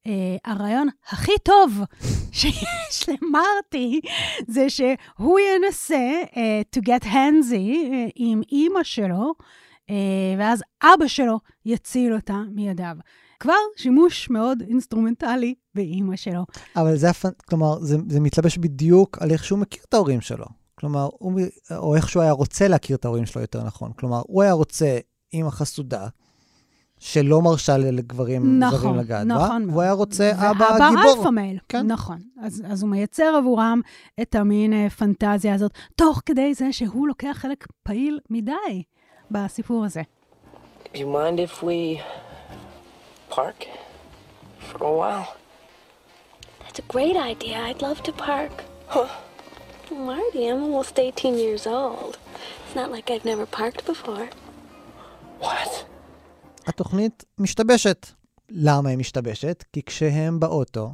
אה, הרעיון הכי טוב שיש למרטי זה שהוא ינסה אה, to get handsy אה, עם אימא שלו, ואז אבא שלו יציל אותה מידיו. כבר שימוש מאוד אינסטרומנטלי באימא שלו. אבל זה. כלומר, זה, זה מתלבש בדיוק על איך שהוא מכיר את ההורים שלו. כלומר, הוא, או איך שהוא היה רוצה להכיר את ההורים שלו יותר נכון. כלומר, הוא היה רוצה אימא חסודה, שלא מרשה לגברים נכון, זרים לגעת בה, נכון והוא. היה רוצה אבא גיבור. alpha male, כן. נכון. אז, אז הוא מייצר עבורם את המין אה, פנטזיה הזאת, תוך כדי זה שהוא לוקח חלק פעיל מדי בסיפור הזה. You mind if we park for a while? That's a great idea. I'd love to park. Huh. Marty, I'm almost 18 years old. It's not like I've never parked before. What? התוכנית משתבשת. למה היא משתבשת? כי כשהם באוטו,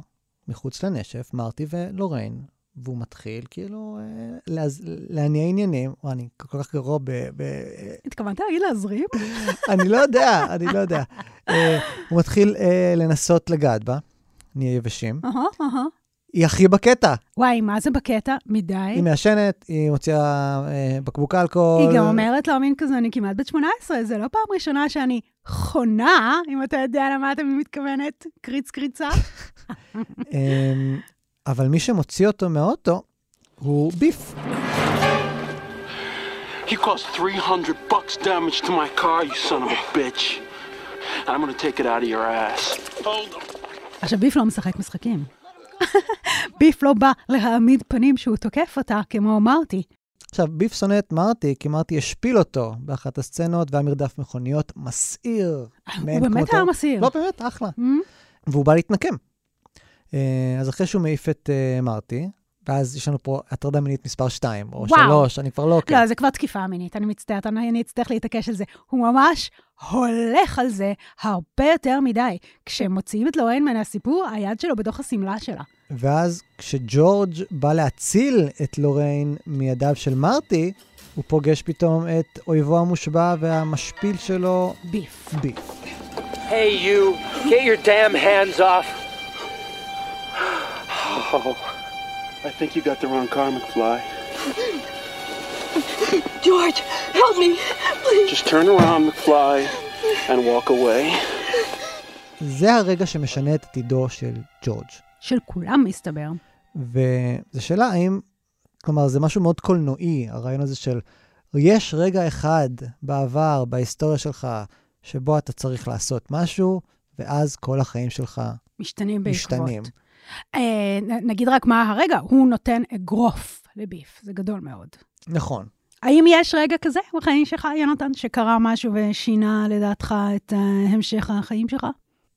מחוץ לנשף, מרטי ולוריין, והוא מתחיל כאילו אה, להז... להניע עניינים, וואי, אני כל כך גרוע ב... ב... התכוונת להגיד להזרים? אני לא יודע, אני לא יודע. אה, הוא מתחיל אה, לנסות לגעת בה, נהיה יבשים. היא הכי בקטע. וואי, מה זה בקטע? מדי. היא מעשנת, היא מוציאה אה, בקבוק אלכוהול. היא גם אומרת לו מין כזה, אני כמעט בת 18, זה לא פעם ראשונה שאני חונה, אם אתה יודע למה אתה מתכוונת, קריץ קריצה. אבל מי שמוציא אותו מהאוטו הוא ביף. You caused 300 bucks damage to my car, you son of a bitch. And I'm gonna take it out of your ass. Hold on. עכשיו, ביף לא משחק משחקים. ביף לא בא להעמיד פנים שהוא תוקף אותה, כמו אמרתי. עכשיו, ביף שונא את מרטי, כי מרטי השפיל אותו באחת הסצנות, והיה מרדף מכוניות מסעיר. מאין הוא באמת. היה מסעיר. לא, באמת, אחלה. Mm? והוא בא להתנקם. אה, אז אחרי שהוא מעיף את אה, מרטי, ואז יש לנו פה הטרדה מינית מספר 2, או וואו. 3, אני כבר לא עוקב. לא, זה כבר תקיפה מינית, אני מצטערת, אני אני אצטרך להתעקש על זה. הוא ממש הולך על זה הרבה יותר מדי. כשמוציאים את לוריין מהסיפור, היד שלו בתוך השמלה שלה. ואז כשג'ורג' בא להציל את לוריין מידיו של מרטי, הוא פוגש פתאום את אויבו המושבע והמשפיל שלו, ביף. ביף. Hey, you! Get your damn hands off! Oh, I think you got the wrong car, McFly. George, help me, please. Just turn around, McFly, and walk away. זה הרגע שמשנה את עתידו של ג'ורג'. של כולם, מסתבר. וזו שאלה האם, כלומר, זה משהו מאוד קולנועי, הרעיון הזה של, יש רגע אחד בעבר, בהיסטוריה שלך, שבו אתה צריך לעשות משהו, ואז כל החיים שלך משתנים בעקבות. משתנים. אה, נגיד רק מה הרגע, הוא נותן אגרוף לביף, זה גדול מאוד. נכון. האם יש רגע כזה בחיים שלך, יונתן, שקרה משהו ושינה לדעתך את אה, המשך החיים שלך?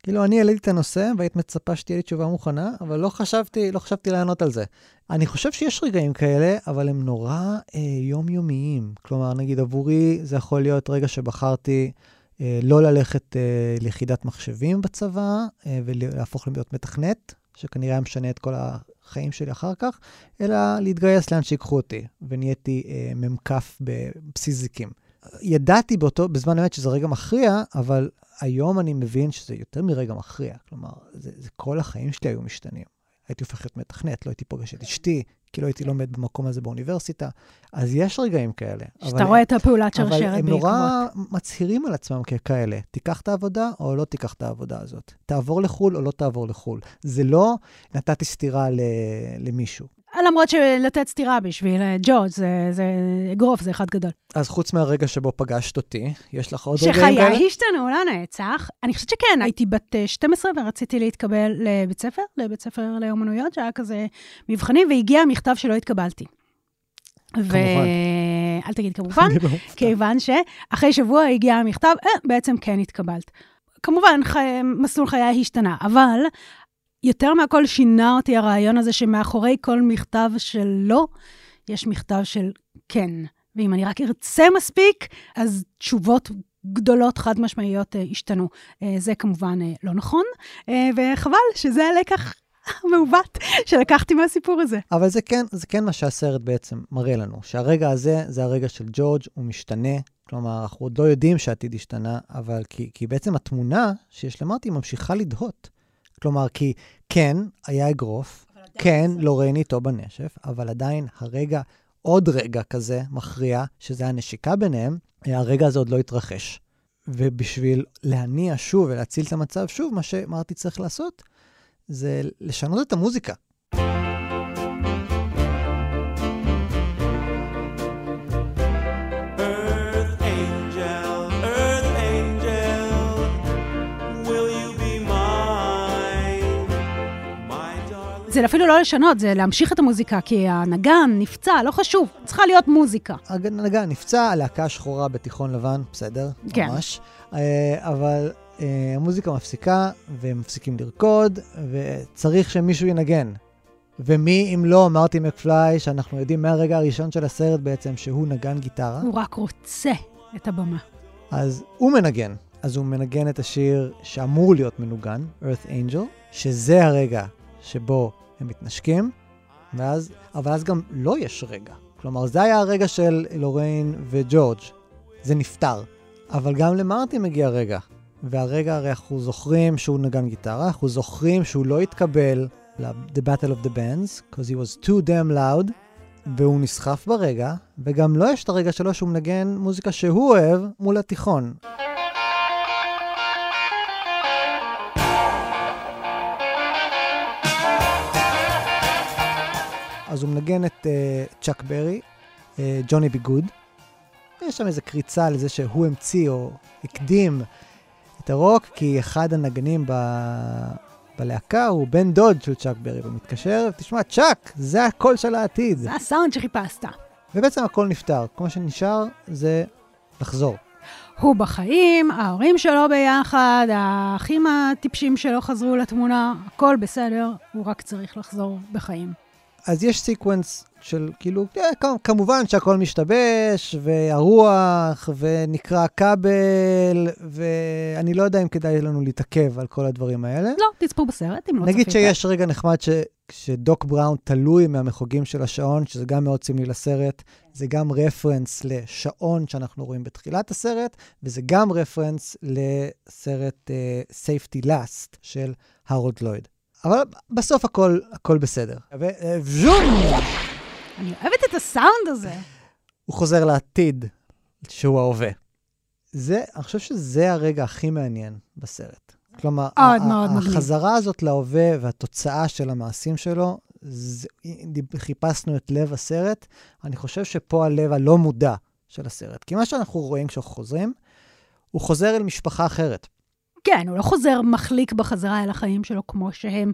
כאילו, אני העליתי את הנושא, והיית מצפה שתהיה לי תשובה מוכנה, אבל לא חשבתי, לא חשבתי לענות על זה. אני חושב שיש רגעים כאלה, אבל הם נורא אה, יומיומיים. כלומר, נגיד עבורי זה יכול להיות רגע שבחרתי אה, לא ללכת אה, ליחידת מחשבים בצבא, אה, ולהפוך להיות מתכנת, שכנראה היה משנה את כל החיים שלי אחר כך, אלא להתגייס לאן שיקחו אותי, ונהייתי אה, מ"כ בבסיס זיקים. ידעתי באותו, בזמן אמת שזה רגע מכריע, אבל היום אני מבין שזה יותר מרגע מכריע. כלומר, זה, זה כל החיים שלי היו משתנים. הייתי הופך להיות מתכנת, לא הייתי פוגש את אשתי, כי לא הייתי לומד במקום הזה באוניברסיטה. אז יש רגעים כאלה. שאתה רואה את הפעולת שרשרת אבל בעקבות. הם נורא מצהירים על עצמם ככאלה. תיקח את העבודה או לא תיקח את העבודה הזאת. תעבור לחו"ל או לא תעבור לחו"ל. זה לא נתתי סטירה למישהו. למרות שלתת סטירה בשביל אה, ג'ורג' זה, זה אגרוף, זה אחד גדול. אז חוץ מהרגע שבו פגשת אותי, יש לך עוד רגעים כאלה? שחיי השתנו לנצח. אני חושבת שכן, הייתי בת אה, 12 ורציתי להתקבל לבית ספר, לבית ספר לאומנויות, שהיה כזה מבחנים, והגיע מכתב שלא התקבלתי. כמובן. אל תגיד כמובן, לא. כיוון שאחרי שבוע הגיע המכתב, אה, בעצם כן התקבלת. כמובן, חי... מסלול חיי השתנה, אבל יותר מהכל שינה אותי הרעיון הזה שמאחורי כל מכתב של לא, יש מכתב של כן. ואם אני רק ארצה מספיק, אז תשובות גדולות, חד משמעיות, אה, השתנו. אה, זה כמובן אה, לא נכון, וחבל שזה הלקח המעוות שלקחתי מהסיפור הזה. אבל זה כן, זה כן מה שהסרט בעצם מראה לנו, שהרגע הזה זה הרגע של ג'ורג', הוא משתנה. כלומר, אנחנו עוד לא יודעים שהעתיד השתנה, אבל כי, כי בעצם התמונה שיש למרטי ממשיכה לדהות. כלומר, כי כן, היה אגרוף, כן, לורן איתו בנשף, אבל עדיין הרגע, עוד רגע כזה מכריע, שזה הנשיקה ביניהם, הרגע הזה עוד לא התרחש. ובשביל להניע שוב ולהציל את המצב שוב, מה שמרטי צריך לעשות, זה לשנות את המוזיקה. זה אפילו לא לשנות, זה להמשיך את המוזיקה, כי הנגן נפצע, לא חשוב, צריכה להיות מוזיקה. הנגן נפצע, הלהקה השחורה בתיכון לבן, בסדר, כן. ממש. אה, אבל אה, המוזיקה מפסיקה, והם מפסיקים לרקוד, וצריך שמישהו ינגן. ומי אם לא מרטי מקפליי, שאנחנו יודעים מהרגע הראשון של הסרט בעצם שהוא נגן גיטרה, הוא רק רוצה את הבמה. אז הוא מנגן. אז הוא מנגן את השיר שאמור להיות מנוגן, Earth Angel, שזה הרגע שבו הם מתנשקים, ואז, אבל אז גם לא יש רגע. כלומר, זה היה הרגע של לוריין וג'ורג'. זה נפתר. אבל גם למרטי מגיע רגע. והרגע, הרי אנחנו זוכרים שהוא נגן גיטרה, אנחנו זוכרים שהוא לא התקבל ל-The Battle of the Bands, because he was too damn loud, והוא נסחף ברגע, וגם לו יש את הרגע שלו שהוא מנגן מוזיקה שהוא אוהב מול התיכון. אז הוא מנגן את uh, צ'אק ברי, uh, Johnny B. Goode. יש שם איזו קריצה לזה שהוא המציא או הקדים את הרוק, כי אחד הנגנים ב... בלהקה הוא בן דוד של צ'אק ברי, והוא מתקשר, תשמע, צ'אק, זה הקול של העתיד. זה הסאונד שחיפשת. ובעצם הכל נפתר. כל מה שנשאר זה לחזור. הוא בחיים, ההורים שלו ביחד, האחים הטיפשים שלו חזרו לתמונה, הכל בסדר, הוא רק צריך לחזור בחיים. אז יש סיקוונס של כאילו, אה, כמובן שהכל משתבש, והרוח, ונקרע כבל, ואני לא יודע אם כדאי לנו להתעכב על כל הדברים האלה. לא, תצפו בסרט, אם לא נגיד צפית. שיש רגע נחמד ש... שדוק בראון תלוי מהמחוגים של השעון, שזה גם מאוד סמלי לסרט, זה גם רפרנס לשעון שאנחנו רואים בתחילת הסרט, וזה גם רפרנס לסרט uh, Safety Last של הרולד לויד. אבל בסוף הכל, הכל בסדר. וז'ום! אני אוהבת את הסאונד הזה. הוא חוזר לעתיד, שהוא ההווה. זה, אני חושב שזה הרגע הכי מעניין בסרט. כלומר, מאוד ה- מאוד מגניב. החזרה הזאת להווה והתוצאה של המעשים שלו, זה, חיפשנו את לב הסרט. אני חושב שפה הלב הלא מודע של הסרט. כי מה שאנחנו רואים כשאנחנו חוזרים, הוא חוזר אל משפחה אחרת. כן, הוא לא חוזר מחליק בחזרה אל החיים שלו כמו שהם.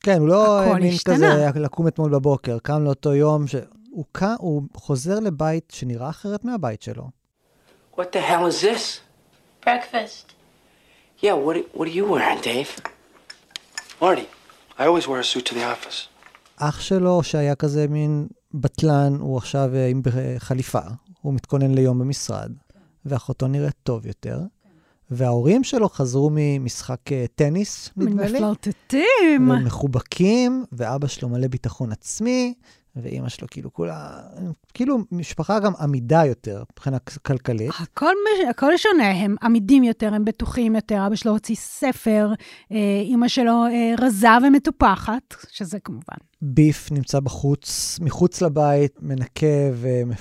כן, הוא לא האמין. כזה לקום אתמול בבוקר, קם לאותו יום, ש... הוא, קם, הוא חוזר לבית שנראה אחרת מהבית שלו. What the hell is this? Breakfast. Yeah, what, what are you wearing, Dave? Marty, I always wear a suit to the office. אח שלו, שהיה כזה מין בטלן, הוא עכשיו אה, עם ב- חליפה, הוא מתכונן ליום במשרד, ואחותו נראית טוב יותר, וההורים שלו חזרו ממשחק אה, טניס, נדמה לי, מפלרטטים. מחובקים, ואבא שלו מלא ביטחון עצמי, ואימא שלו כאילו כולה, כאילו משפחה גם עמידה יותר מבחינה כלכלית. הכל, מש- הכל שונה, הם עמידים יותר, הם בטוחים יותר, אבא שלו הוציא ספר, אה, אימא שלו אה, רזה ומטופחת, שזה כמובן. ביף נמצא בחוץ, מחוץ לבית, מנקה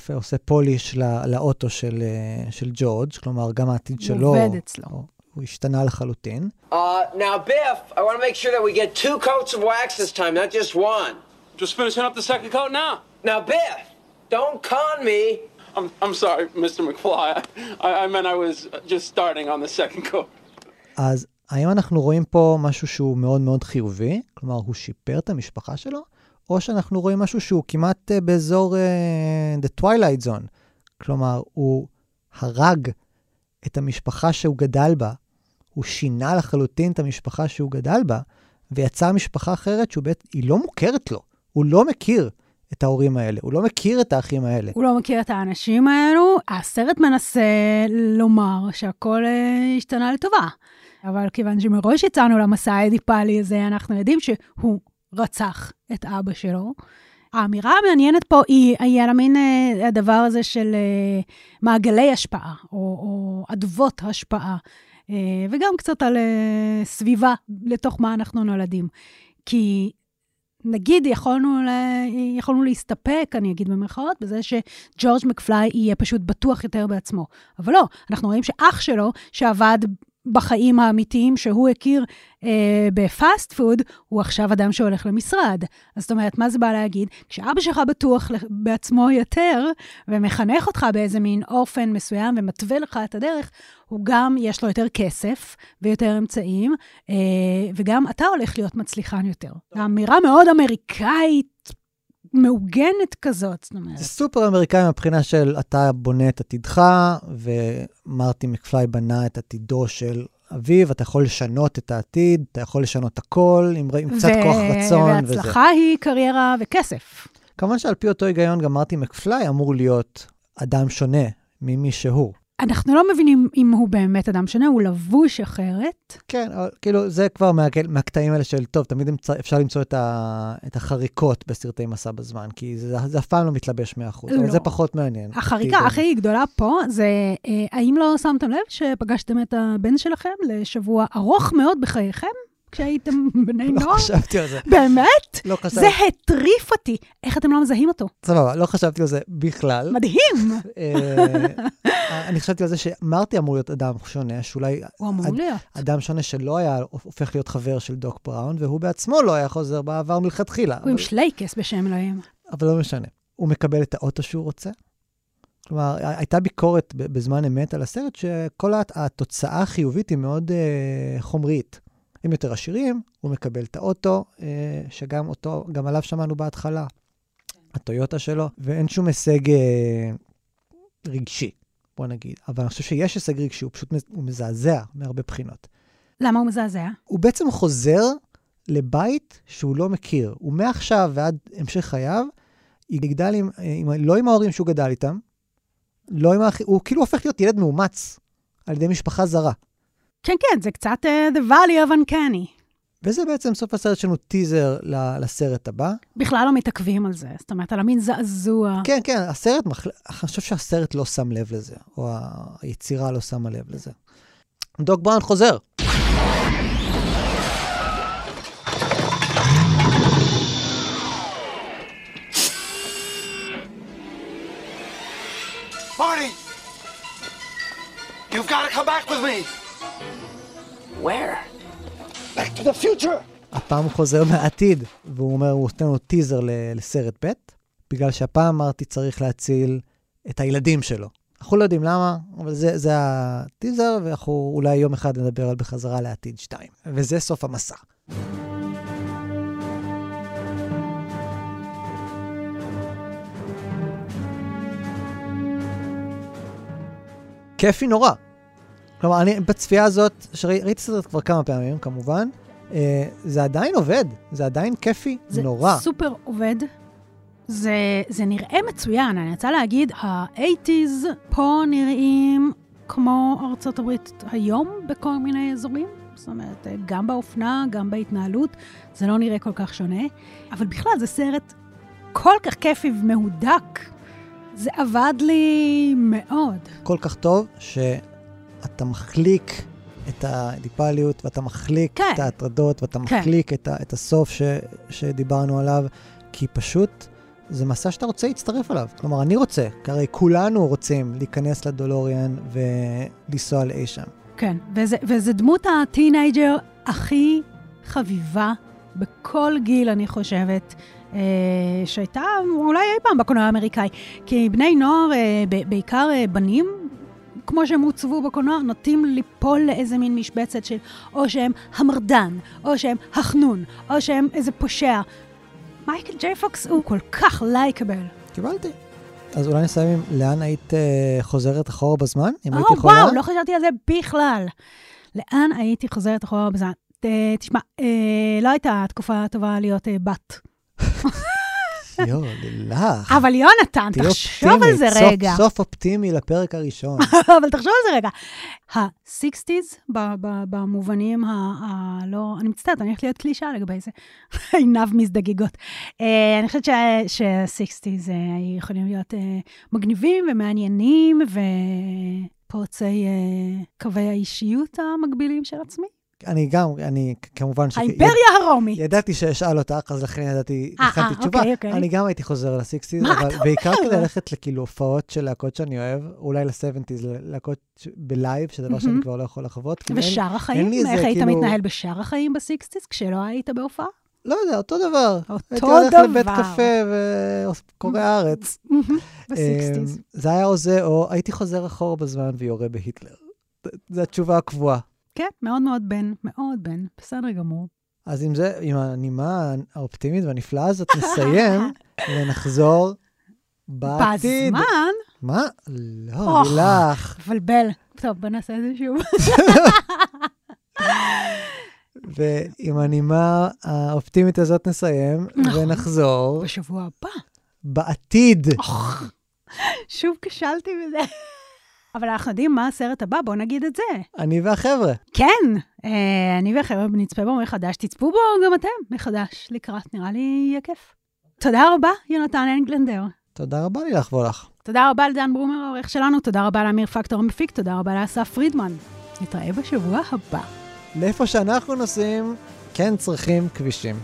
ועושה פוליש לא- לאוטו של, אה, של ג'ורג', כלומר, גם העתיד הוא שלו, עובד אצלו. הוא- הוא השתנה לחלוטין. Uh, now, Biff, I want to make sure that we get two coats of wax this time, not just one. Just finishing up the second coat now. Now, Biff, don't con me. I'm, I'm sorry, Mr. McFly. I, I meant I was just starting on the second coat. אז האם אנחנו רואים פה משהו שהוא מאוד מאוד חיובי? כלומר, הוא שיפר את המשפחה שלו? או שאנחנו רואים משהו שהוא כמעט uh, באזור uh, The Twilight Zone? כלומר, הוא הרג את המשפחה שהוא גדל בה, הוא שינה לחלוטין את המשפחה שהוא גדל בה, ויצר משפחה אחרת שהיא לא מוכרת לו. הוא לא מכיר את ההורים האלה, הוא לא מכיר את האחים האלה. הוא לא מכיר את האנשים האלו. הסרט מנסה לומר שהכל אה, השתנה לטובה. אבל כיוון שמראש יצאנו למסע האדיפלי הזה, אנחנו יודעים שהוא רצח את אבא שלו. האמירה המעניינת פה היא, היא על המין אה, הדבר הזה של אה, מעגלי השפעה, או, או אדוות השפעה, וגם קצת על סביבה, לתוך מה אנחנו נולדים. כי נגיד יכולנו, ל... יכולנו להסתפק, אני אגיד במרכאות, בזה שג'ורג' מקפליי יהיה פשוט בטוח יותר בעצמו. אבל לא, אנחנו רואים שאח שלו, שעבד בחיים האמיתיים שהוא הכיר אה, בפאסט פוד, הוא עכשיו אדם שהולך למשרד. אז זאת אומרת, מה זה בא להגיד? כשאבא שלך בטוח בעצמו יותר, ומחנך אותך באיזה מין אופן מסוים ומתווה לך את הדרך, הוא גם, יש לו יותר כסף ויותר אמצעים, אה, וגם אתה הולך להיות מצליחן יותר. אמירה מאוד אמריקאית. מעוגנת כזאת, זאת אומרת. זה סופר אמריקאי מבחינה של אתה בונה את עתידך, ומרטי מקפליי בנה את עתידו של אביו, אתה יכול לשנות את העתיד, אתה יכול לשנות הכל, עם, עם קצת כוח רצון וזה. והצלחה היא קריירה וכסף. כמובן שעל פי אותו היגיון, גם מרטי מקפליי אמור להיות אדם שונה ממי שהוא. אנחנו לא מבינים אם הוא באמת אדם שונה, הוא לבוש אחרת. כן, אבל כאילו, זה כבר מה, מהקטעים האלה של, טוב, תמיד אפשר למצוא את, ה, את החריקות בסרטי מסע בזמן, כי זה, זה אף פעם לא מתלבש 100%, לא. אבל זה פחות מעניין. החריקה הכי גדולה פה זה, אה, האם לא שמתם לב שפגשתם את הבן שלכם לשבוע ארוך מאוד בחייכם? כשהייתם בני נוער? לא חשבתי על זה. באמת? לא חשבתי. זה הטריף אותי. איך אתם לא מזהים אותו? סבבה, לא חשבתי על זה בכלל. מדהים. אה, אני חשבתי על זה שמרטי אמור להיות אדם שונה, שאולי... הוא אמור להיות. אדם שונה שלא היה הופך להיות חבר של דוק בראון, והוא בעצמו לא היה חוזר בעבר מלכתחילה. הוא. עם שלייקס בשם אלוהים. אבל לא משנה. הוא מקבל את האוטו שהוא רוצה. כלומר, הייתה ביקורת בזמן אמת על הסרט, שכל התוצאה החיובית היא מאוד uh, חומרית. הם יותר עשירים, הוא מקבל את האוטו, uh, שגם אותו, גם עליו שמענו בהתחלה, הטויוטה שלו, ואין שום הישג uh, רגשי, בוא נגיד. אבל אני חושב שיש הישג רגשי, הוא פשוט הוא מזעזע מהרבה בחינות. למה הוא מזעזע? הוא בעצם חוזר לבית שהוא לא מכיר. הוא מעכשיו ועד המשך חייו, יגדל עם, עם, לא עם ההורים שהוא גדל איתם, לא עם האח... הוא כאילו הופך להיות ילד מאומץ על ידי משפחה זרה. כן, כן, זה קצת uh, The Valley of Uncanny. וזה בעצם סוף הסרט שלנו טיזר לסרט הבא. בכלל לא מתעכבים על זה, זאת אומרת, על המין זעזוע. כן, כן, הסרט, מחל... אני חושב שהסרט לא שם לב לזה, או היצירה לא שמה לב לזה. דוק בראון חוזר. Marty! You've got to come back with me! Where? Back to the future! הפעם הוא חוזר מהעתיד, והוא אומר, הוא נותן לו טיזר לסרט ב', בגלל שהפעם מרטי צריך להציל את הילדים שלו. אנחנו לא יודעים למה, אבל זה, זה הטיזר, ואנחנו אולי יום אחד נדבר על בחזרה לעתיד 2. וזה סוף המסע. כיפי נורא. כלומר, אני בצפייה הזאת, שראיתי את הסרט כבר כמה פעמים, כמובן, אה, זה עדיין עובד, זה עדיין כיפי זה נורא. סופר עובד. זה, זה נראה מצוין, אני רוצה להגיד, ה-80's פה נראים כמו ארצות הברית היום בכל מיני אזורים. זאת אומרת, גם באופנה, גם בהתנהלות, זה לא נראה כל כך שונה. אבל בכלל, זה סרט כל כך כיפי ומהודק. זה עבד לי מאוד. כל כך טוב, שאתה מחליק את הדיפליות, ואתה מחליק כן. את ההטרדות, ואתה כן. מחליק את, ה, את הסוף ש, שדיברנו עליו, כי פשוט זה מסע שאתה רוצה להצטרף אליו. כלומר, אני רוצה, כי הרי כולנו רוצים להיכנס לדולוריאן ולנסוע לאי שם. כן, וזה, וזה דמות הטינג'ר הכי חביבה בכל גיל, אני חושבת, אה, שהייתה אולי אי פעם בקולנוע האמריקאי. כי בני נוער, אה, בעיקר אה, בנים, כמו שהם עוצבו בקולנוע, נוטים ליפול לאיזה מין משבצת של או שהם המרדן, או שהם החנון, או שהם איזה פושע. מייקל ג'יי פוקס הוא כל כך לייקבל. קיבלתי. אז אולי נסיים עם לאן היית אה, חוזרת אחורה בזמן? אם היית או, יכולה? וואו, לא חשבתי על זה בכלל. לאן הייתי חוזרת אחורה בזמן? אה, תשמע, אה, לא הייתה תקופה טובה להיות אה, בת. יואו, לילך. אבל יונתן, תחשוב על זה סוף- רגע. סוף אופטימי לפרק הראשון. אבל תחשוב על זה רגע. ה-60's, ב- ב- במובנים ה... ה- לא... אני מצטערת, אני הולכת להיות קלישאה לגבי זה. עיניו מזדגגות. אה, אני חושבת שה-60's אה, יכולים להיות אה, מגניבים ומעניינים ופורצי קווי האישיות המקבילים של עצמי. אני גם, אני כמובן ש... האימפריה הרומית. ידעתי שאשאל אותך, אז לכן ידעתי, אה, הכנתי אה, תשובה. אוקיי, אוקיי. אני גם הייתי חוזר ל sixties, אבל בעיקר? כדי ללכת לכאילו הופעות של להקות שאני אוהב, אולי ל seventies, להקות ב live, שזה דבר שאני. כבר לא יכול לחוות. ושאר החיים? איך היית כאילו- מתנהל בשאר החיים ב-60's כשלא היית בהופעה? לא יודע, אותו דבר. הייתי אותו הולך לבית דבר. קפה וקורא הארץ. ב-60's. אמ, זה היה או זה, או הייתי חוזר אחורה בזמן ויורה בהיטלר. זו התשובה הקבועה. כן, מאוד מאוד בן, מאוד בן, בסדר גמור. אז עם זה, עם הנימה האופטימית והנפלאה הזאת, נסיים ונחזור בעתיד. בזמן? מה? לא, לילך. מבלבל. טוב, בוא נעשה את זה שוב. ועם הנימה האופטימית הזאת נסיים, נכון. ונחזור בשבוע הבא. בעתיד. שוב כשלתי בזה. אבל אנחנו יודעים מה הסרט הבא, בואו נגיד את זה. אני והחבר'ה. כן, אה, אני והחבר'ה נצפה בו מחדש, תצפו בו גם אתם מחדש לקראת, נראה לי יהיה כיף. תודה רבה, יונתן אנגלנדר. תודה רבה לילך וולך. תודה רבה לדן ברומר, העורך שלנו, תודה רבה לאמיר פקטור המפיק, תודה רבה לאסף פרידמן. נתראה בשבוע הבא. לאיפה שאנחנו נוסעים, כן צריכים כבישים.